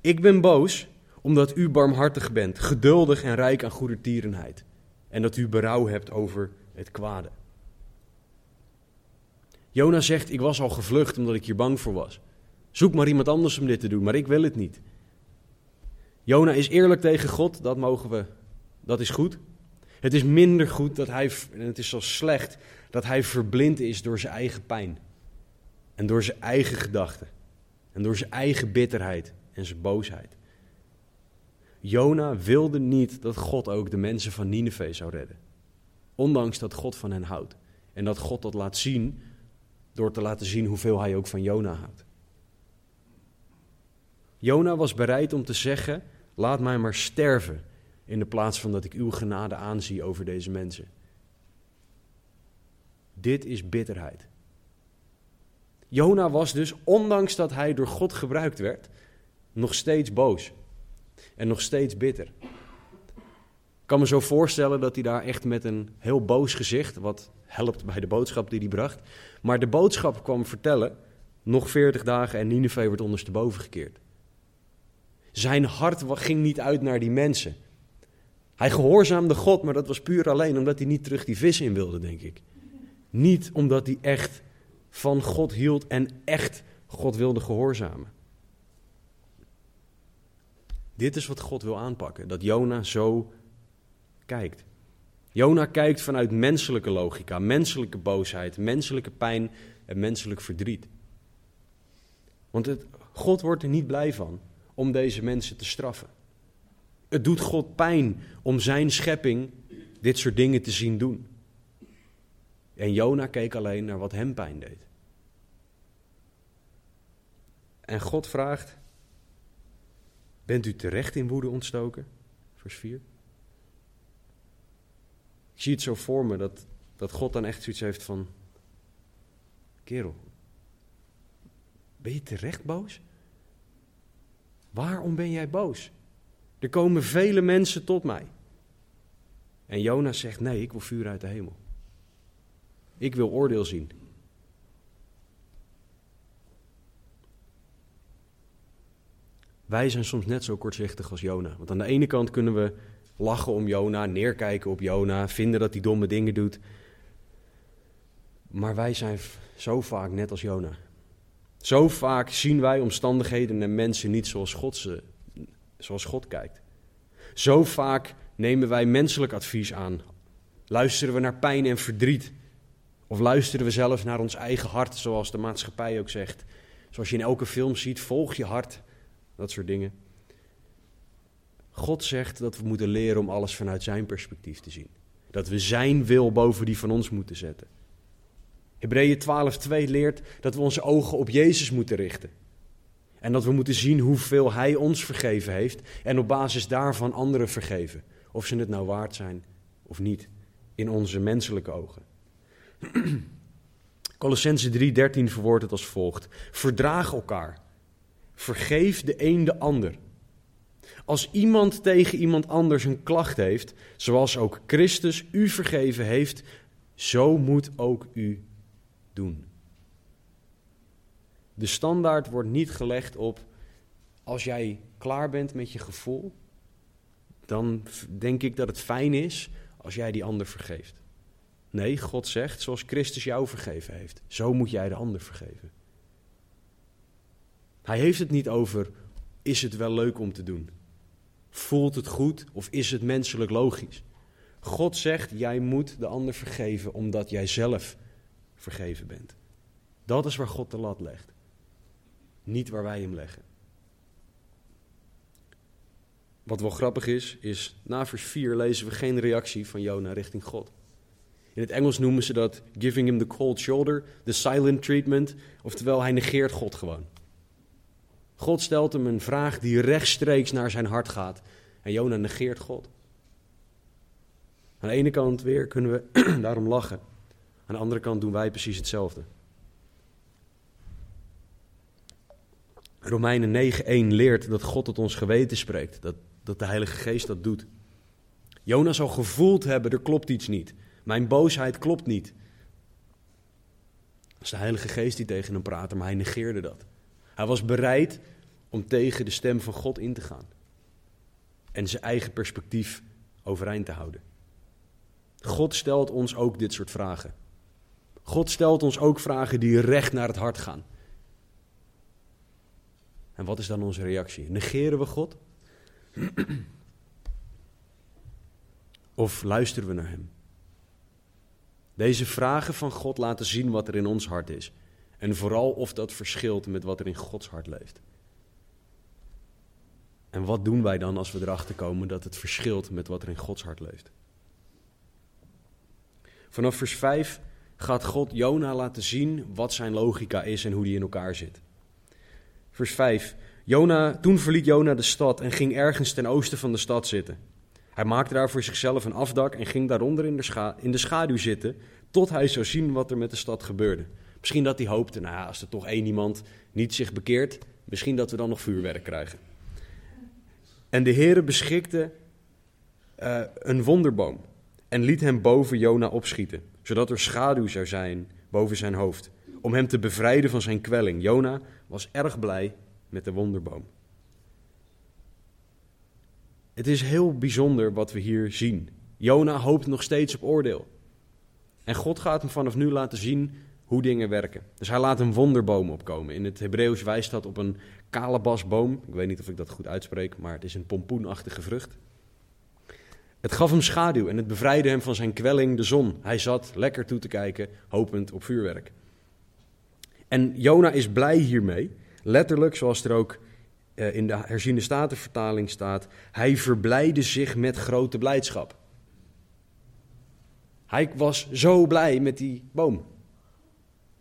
Ik ben boos omdat u barmhartig bent, geduldig en rijk aan goede tierenheid. En dat u berouw hebt over het kwade. Jona zegt: Ik was al gevlucht omdat ik hier bang voor was. Zoek maar iemand anders om dit te doen, maar ik wil het niet. Jona is eerlijk tegen God, dat mogen we, dat is goed. Het is minder goed dat hij, en het is zo slecht, dat hij verblind is door zijn eigen pijn. En door zijn eigen gedachten. En door zijn eigen bitterheid en zijn boosheid. Jona wilde niet dat God ook de mensen van Nineveh zou redden. Ondanks dat God van hen houdt. En dat God dat laat zien door te laten zien hoeveel hij ook van Jona houdt. Jona was bereid om te zeggen: Laat mij maar sterven, in de plaats van dat ik uw genade aanzie over deze mensen. Dit is bitterheid. Jona was dus, ondanks dat hij door God gebruikt werd, nog steeds boos en nog steeds bitter. Ik kan me zo voorstellen dat hij daar echt met een heel boos gezicht, wat helpt bij de boodschap die hij bracht, maar de boodschap kwam vertellen, nog veertig dagen en Nineveh wordt ondersteboven gekeerd. Zijn hart ging niet uit naar die mensen. Hij gehoorzaamde God, maar dat was puur alleen omdat hij niet terug die vis in wilde, denk ik. Niet omdat hij echt van God hield en echt God wilde gehoorzamen. Dit is wat God wil aanpakken, dat Jona zo kijkt. Jona kijkt vanuit menselijke logica, menselijke boosheid, menselijke pijn en menselijk verdriet. Want het, God wordt er niet blij van om deze mensen te straffen. Het doet God pijn om zijn schepping dit soort dingen te zien doen. En Jona keek alleen naar wat hem pijn deed. En God vraagt: Bent u terecht in woede ontstoken? Vers 4. Ik zie het zo voor me dat, dat God dan echt zoiets heeft van: Kerel, ben je terecht boos? Waarom ben jij boos? Er komen vele mensen tot mij. En Jona zegt: Nee, ik wil vuur uit de hemel. Ik wil oordeel zien. Wij zijn soms net zo kortzichtig als Jona. Want aan de ene kant kunnen we lachen om Jona, neerkijken op Jona, vinden dat hij domme dingen doet. Maar wij zijn zo vaak net als Jona. Zo vaak zien wij omstandigheden en mensen niet zoals God, ze, zoals God kijkt. Zo vaak nemen wij menselijk advies aan. Luisteren we naar pijn en verdriet. Of luisteren we zelfs naar ons eigen hart, zoals de maatschappij ook zegt. Zoals je in elke film ziet, volg je hart. Dat soort dingen. God zegt dat we moeten leren om alles vanuit zijn perspectief te zien. Dat we zijn wil boven die van ons moeten zetten. Hebreeën 12:2 leert dat we onze ogen op Jezus moeten richten. En dat we moeten zien hoeveel Hij ons vergeven heeft en op basis daarvan anderen vergeven. Of ze het nou waard zijn of niet, in onze menselijke ogen. Colossense 3:13 verwoordt het als volgt: Verdraag elkaar. Vergeef de een de ander. Als iemand tegen iemand anders een klacht heeft, zoals ook Christus u vergeven heeft, zo moet ook u doen. De standaard wordt niet gelegd op als jij klaar bent met je gevoel, dan denk ik dat het fijn is als jij die ander vergeeft. Nee, God zegt, zoals Christus jou vergeven heeft, zo moet jij de ander vergeven. Hij heeft het niet over, is het wel leuk om te doen? Voelt het goed of is het menselijk logisch? God zegt, jij moet de ander vergeven omdat jij zelf vergeven bent. Dat is waar God de lat legt. Niet waar wij hem leggen. Wat wel grappig is, is na vers 4 lezen we geen reactie van Jona richting God. In het Engels noemen ze dat giving him the cold shoulder, the silent treatment, oftewel hij negeert God gewoon. God stelt hem een vraag die rechtstreeks naar zijn hart gaat en Jona negeert God. Aan de ene kant weer kunnen we daarom lachen. Aan de andere kant doen wij precies hetzelfde. Romeinen 9:1 leert dat God tot ons geweten spreekt, dat, dat de Heilige Geest dat doet. Jonas zal gevoeld hebben, er klopt iets niet. Mijn boosheid klopt niet. Dat is de Heilige Geest die tegen hem praatte, maar hij negeerde dat. Hij was bereid om tegen de stem van God in te gaan. En zijn eigen perspectief overeind te houden. God stelt ons ook dit soort vragen. God stelt ons ook vragen die recht naar het hart gaan. En wat is dan onze reactie? Negeren we God? of luisteren we naar Hem? Deze vragen van God laten zien wat er in ons hart is. En vooral of dat verschilt met wat er in Gods hart leeft. En wat doen wij dan als we erachter komen dat het verschilt met wat er in Gods hart leeft? Vanaf vers 5 gaat God Jona laten zien wat zijn logica is en hoe die in elkaar zit. Vers 5. Jona, toen verliet Jona de stad en ging ergens ten oosten van de stad zitten. Hij maakte daar voor zichzelf een afdak en ging daaronder in de, in de schaduw zitten, tot hij zou zien wat er met de stad gebeurde. Misschien dat hij hoopte, nou als er toch één iemand niet zich bekeert, misschien dat we dan nog vuurwerk krijgen. En de Heere beschikte uh, een wonderboom en liet hem boven Jona opschieten, zodat er schaduw zou zijn boven zijn hoofd, om hem te bevrijden van zijn kwelling. Jona was erg blij met de wonderboom. Het is heel bijzonder wat we hier zien. Jona hoopt nog steeds op oordeel. En God gaat hem vanaf nu laten zien hoe dingen werken. Dus hij laat een wonderboom opkomen. In het Hebreeuws wijst dat op een kalebasboom. Ik weet niet of ik dat goed uitspreek, maar het is een pompoenachtige vrucht. Het gaf hem schaduw en het bevrijdde hem van zijn kwelling, de zon. Hij zat lekker toe te kijken, hopend op vuurwerk. En Jona is blij hiermee. Letterlijk, zoals er ook eh, in de herziende statenvertaling staat, hij verblijde zich met grote blijdschap. Hij was zo blij met die boom.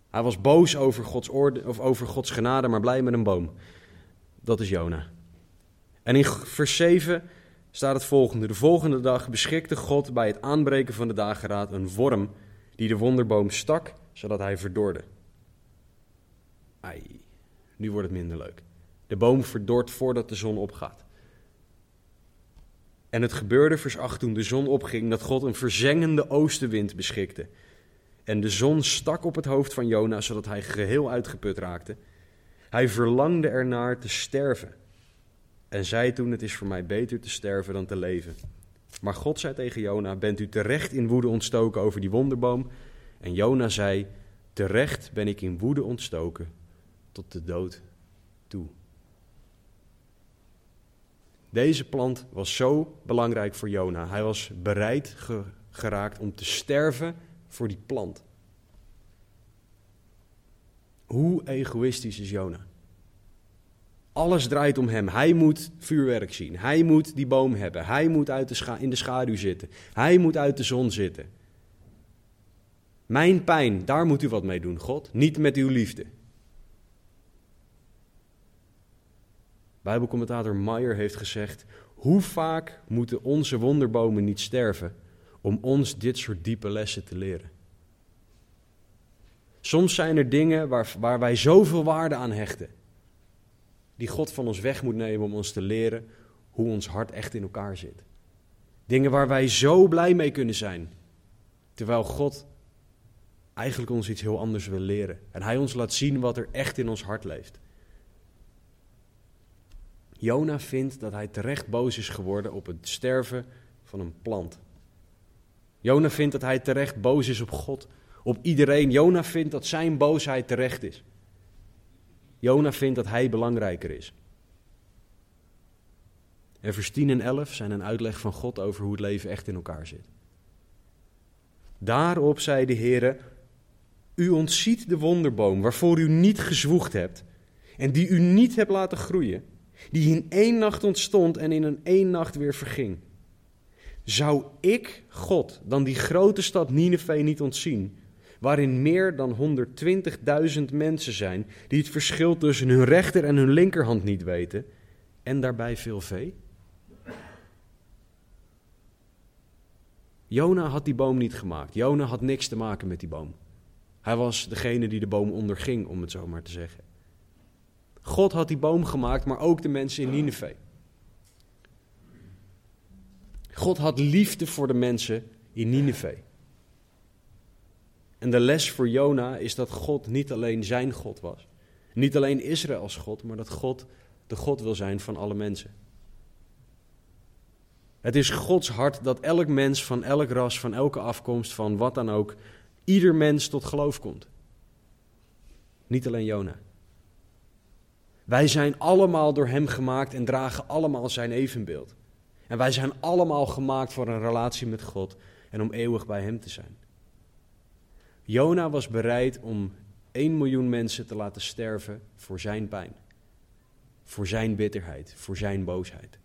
Hij was boos over Gods, orde, of over Gods genade, maar blij met een boom. Dat is Jona. En in vers 7 staat het volgende. De volgende dag beschikte God bij het aanbreken van de dageraad een worm die de wonderboom stak, zodat hij verdorde. Ai, nu wordt het minder leuk. De boom verdort voordat de zon opgaat. En het gebeurde, vers 8, toen de zon opging, dat God een verzengende oostenwind beschikte. En de zon stak op het hoofd van Jona, zodat hij geheel uitgeput raakte. Hij verlangde ernaar te sterven. En zei toen: Het is voor mij beter te sterven dan te leven. Maar God zei tegen Jona: Bent u terecht in woede ontstoken over die wonderboom? En Jona zei: Terecht ben ik in woede ontstoken tot de dood toe. Deze plant was zo belangrijk voor Jona. Hij was bereid geraakt om te sterven voor die plant. Hoe egoïstisch is Jona? Alles draait om hem. Hij moet vuurwerk zien. Hij moet die boom hebben. Hij moet uit de in de schaduw zitten. Hij moet uit de zon zitten. Mijn pijn, daar moet u wat mee doen, God. Niet met uw liefde. Bijbelcommentator Meyer heeft gezegd: Hoe vaak moeten onze wonderbomen niet sterven om ons dit soort diepe lessen te leren? Soms zijn er dingen waar, waar wij zoveel waarde aan hechten, die God van ons weg moet nemen om ons te leren hoe ons hart echt in elkaar zit. Dingen waar wij zo blij mee kunnen zijn, terwijl God eigenlijk ons iets heel anders wil leren. En Hij ons laat zien wat er echt in ons hart leeft. Jona vindt dat hij terecht boos is geworden op het sterven van een plant. Jona vindt dat hij terecht boos is op God, op iedereen. Jona vindt dat zijn boosheid terecht is. Jona vindt dat hij belangrijker is. En vers 10 en 11 zijn een uitleg van God over hoe het leven echt in elkaar zit. Daarop zei de Heer: U ontziet de wonderboom waarvoor u niet gezwoegd hebt en die u niet hebt laten groeien die in één nacht ontstond en in een één nacht weer verging. Zou ik, God, dan die grote stad Nineveh niet ontzien, waarin meer dan 120.000 mensen zijn die het verschil tussen hun rechter en hun linkerhand niet weten, en daarbij veel vee? Jona had die boom niet gemaakt. Jona had niks te maken met die boom. Hij was degene die de boom onderging, om het zo maar te zeggen. God had die boom gemaakt, maar ook de mensen in Nineveh. God had liefde voor de mensen in Nineveh. En de les voor Jona is dat God niet alleen zijn God was. Niet alleen Israëls God, maar dat God de God wil zijn van alle mensen. Het is Gods hart dat elk mens van elk ras, van elke afkomst, van wat dan ook, ieder mens tot geloof komt. Niet alleen Jona. Wij zijn allemaal door Hem gemaakt en dragen allemaal Zijn evenbeeld. En wij zijn allemaal gemaakt voor een relatie met God en om eeuwig bij Hem te zijn. Jona was bereid om 1 miljoen mensen te laten sterven voor Zijn pijn, voor Zijn bitterheid, voor Zijn boosheid.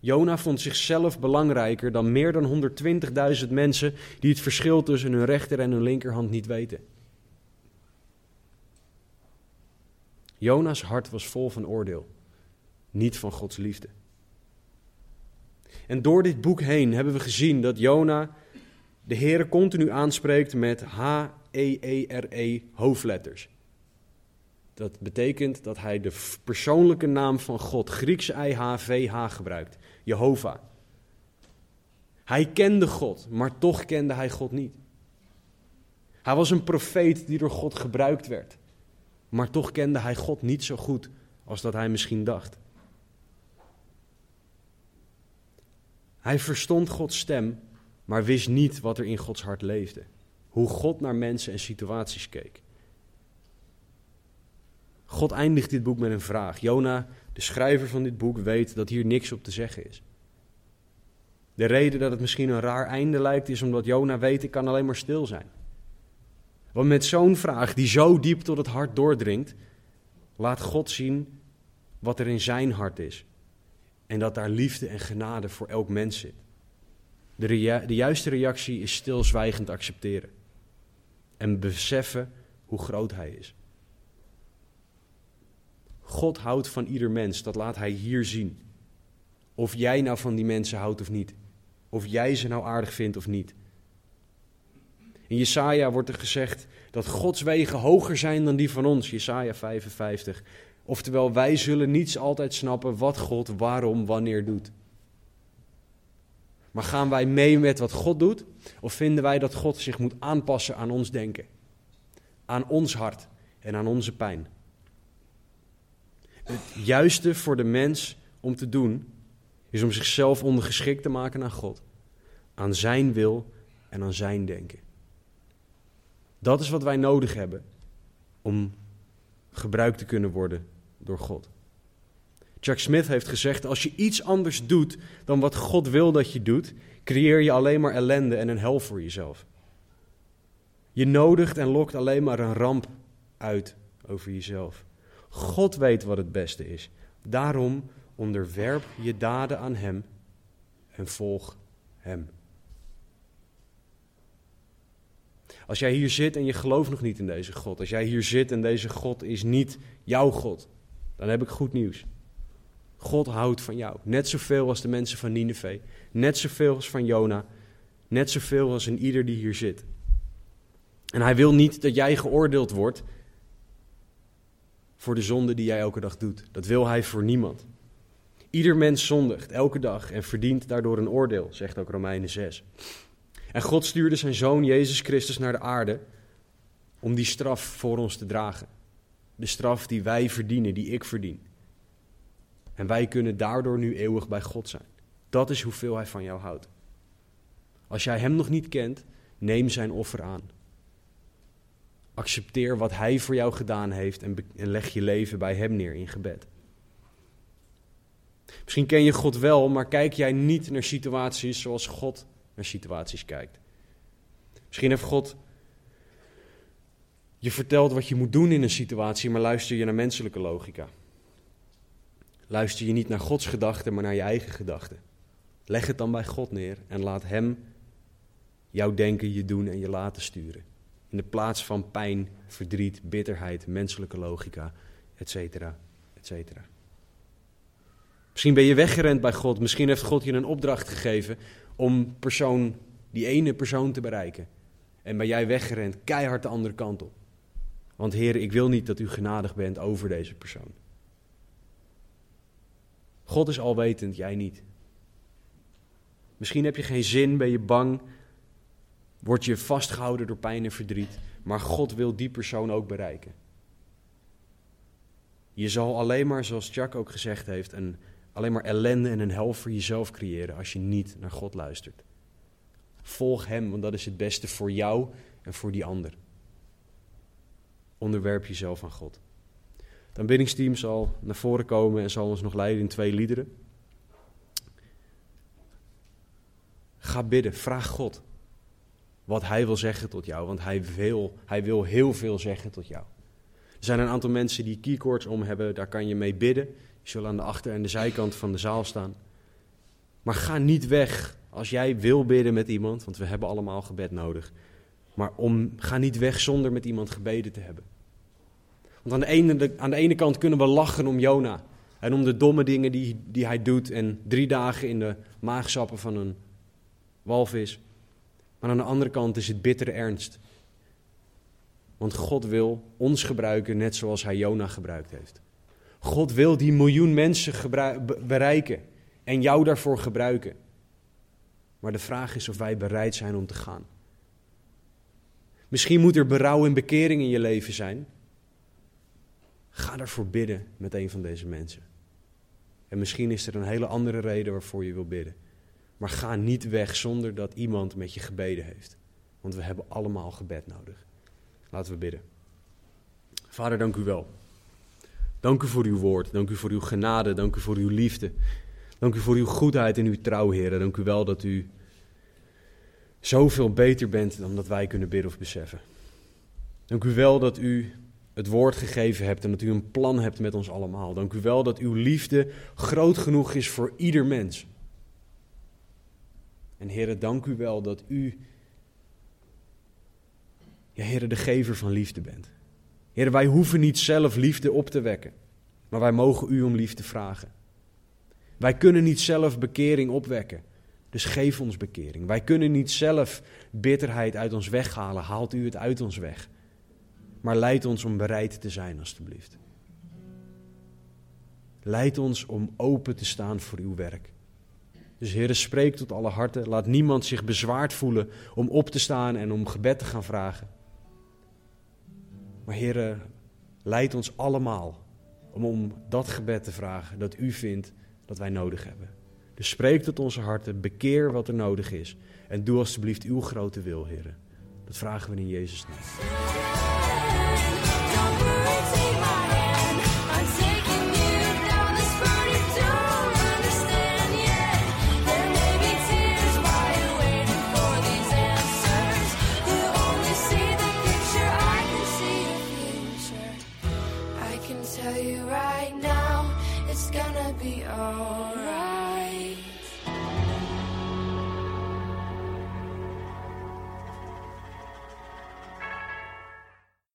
Jona vond zichzelf belangrijker dan meer dan 120.000 mensen die het verschil tussen hun rechter en hun linkerhand niet weten. Jona's hart was vol van oordeel, niet van Gods liefde. En door dit boek heen hebben we gezien dat Jona de Heere continu aanspreekt met H-E-E-R-E hoofdletters. Dat betekent dat hij de persoonlijke naam van God, Grieks I-H-V-H, gebruikt. Jehovah. Hij kende God, maar toch kende hij God niet. Hij was een profeet die door God gebruikt werd. Maar toch kende hij God niet zo goed als dat hij misschien dacht. Hij verstond Gods stem, maar wist niet wat er in Gods hart leefde. Hoe God naar mensen en situaties keek. God eindigt dit boek met een vraag. Jona, de schrijver van dit boek, weet dat hier niks op te zeggen is. De reden dat het misschien een raar einde lijkt, is omdat Jona weet: ik kan alleen maar stil zijn. Want met zo'n vraag die zo diep tot het hart doordringt, laat God zien wat er in zijn hart is. En dat daar liefde en genade voor elk mens zit. De, de juiste reactie is stilzwijgend accepteren. En beseffen hoe groot hij is. God houdt van ieder mens, dat laat hij hier zien. Of jij nou van die mensen houdt of niet. Of jij ze nou aardig vindt of niet. In Jesaja wordt er gezegd dat Gods wegen hoger zijn dan die van ons. Jesaja 55. Oftewel, wij zullen niets altijd snappen wat God waarom, wanneer doet. Maar gaan wij mee met wat God doet? Of vinden wij dat God zich moet aanpassen aan ons denken? Aan ons hart en aan onze pijn? Het juiste voor de mens om te doen is om zichzelf ondergeschikt te maken aan God, aan Zijn wil en aan Zijn denken. Dat is wat wij nodig hebben om gebruikt te kunnen worden door God. Chuck Smith heeft gezegd: als je iets anders doet dan wat God wil dat je doet, creëer je alleen maar ellende en een hel voor jezelf. Je nodigt en lokt alleen maar een ramp uit over jezelf. God weet wat het beste is. Daarom onderwerp je daden aan Hem en volg Hem. Als jij hier zit en je gelooft nog niet in deze God, als jij hier zit en deze God is niet jouw God, dan heb ik goed nieuws. God houdt van jou. Net zoveel als de mensen van Nineveh. Net zoveel als van Jona. Net zoveel als in ieder die hier zit. En hij wil niet dat jij geoordeeld wordt voor de zonde die jij elke dag doet. Dat wil hij voor niemand. Ieder mens zondigt elke dag en verdient daardoor een oordeel, zegt ook Romeinen 6. En God stuurde zijn zoon Jezus Christus naar de aarde om die straf voor ons te dragen. De straf die wij verdienen, die ik verdien. En wij kunnen daardoor nu eeuwig bij God zijn. Dat is hoeveel Hij van jou houdt. Als jij Hem nog niet kent, neem Zijn offer aan. Accepteer wat Hij voor jou gedaan heeft en, en leg je leven bij Hem neer in gebed. Misschien ken je God wel, maar kijk jij niet naar situaties zoals God naar situaties kijkt. Misschien heeft God je vertelt wat je moet doen in een situatie, maar luister je naar menselijke logica. Luister je niet naar Gods gedachten, maar naar je eigen gedachten. Leg het dan bij God neer en laat Hem jouw denken, je doen en je laten sturen. In de plaats van pijn, verdriet, bitterheid, menselijke logica, etc. etcetera. Misschien ben je weggerend bij God. Misschien heeft God je een opdracht gegeven om persoon, die ene persoon te bereiken. En ben jij weggerend, keihard de andere kant op. Want Heer, ik wil niet dat u genadig bent over deze persoon. God is alwetend, jij niet. Misschien heb je geen zin, ben je bang, word je vastgehouden door pijn en verdriet, maar God wil die persoon ook bereiken. Je zal alleen maar, zoals Chuck ook gezegd heeft, een, alleen maar ellende en een hel voor jezelf creëren als je niet naar God luistert. Volg Hem, want dat is het beste voor jou en voor die ander. Onderwerp jezelf aan God. Het aanbiddingsteam zal naar voren komen en zal ons nog leiden in twee liederen. Ga bidden, vraag God wat Hij wil zeggen tot jou, want Hij wil, hij wil heel veel zeggen tot jou. Er zijn een aantal mensen die keycords om hebben, daar kan je mee bidden. Die zullen aan de achter- en de zijkant van de zaal staan. Maar ga niet weg als jij wil bidden met iemand, want we hebben allemaal gebed nodig. Maar om, ga niet weg zonder met iemand gebeden te hebben. Want aan de, ene, aan de ene kant kunnen we lachen om Jona. En om de domme dingen die, die hij doet. En drie dagen in de maagsappen van een walvis. Maar aan de andere kant is het bittere ernst. Want God wil ons gebruiken net zoals hij Jona gebruikt heeft. God wil die miljoen mensen bereiken en jou daarvoor gebruiken. Maar de vraag is of wij bereid zijn om te gaan. Misschien moet er berouw en bekering in je leven zijn. Ga ervoor bidden met een van deze mensen. En misschien is er een hele andere reden waarvoor je wil bidden. Maar ga niet weg zonder dat iemand met je gebeden heeft. Want we hebben allemaal gebed nodig. Laten we bidden. Vader, dank u wel. Dank u voor uw woord. Dank u voor uw genade. Dank u voor uw liefde. Dank u voor uw goedheid en uw trouw, Heer. Dank u wel dat u zoveel beter bent dan dat wij kunnen bidden of beseffen. Dank u wel dat u het woord gegeven hebt en dat u een plan hebt met ons allemaal. Dank u wel dat uw liefde groot genoeg is voor ieder mens. En Heere, dank u wel dat u, ja Heere, de gever van liefde bent. Heere, wij hoeven niet zelf liefde op te wekken, maar wij mogen u om liefde vragen. Wij kunnen niet zelf bekering opwekken, dus geef ons bekering. Wij kunnen niet zelf bitterheid uit ons weghalen, haalt u het uit ons weg. Maar leid ons om bereid te zijn, alstublieft. Leid ons om open te staan voor uw werk. Dus Heere, spreek tot alle harten. Laat niemand zich bezwaard voelen om op te staan en om gebed te gaan vragen. Maar Heere, leid ons allemaal om om dat gebed te vragen dat u vindt dat wij nodig hebben. Dus spreek tot onze harten, bekeer wat er nodig is. En doe alstublieft uw grote wil, Heere. Dat vragen we in Jezus' naam.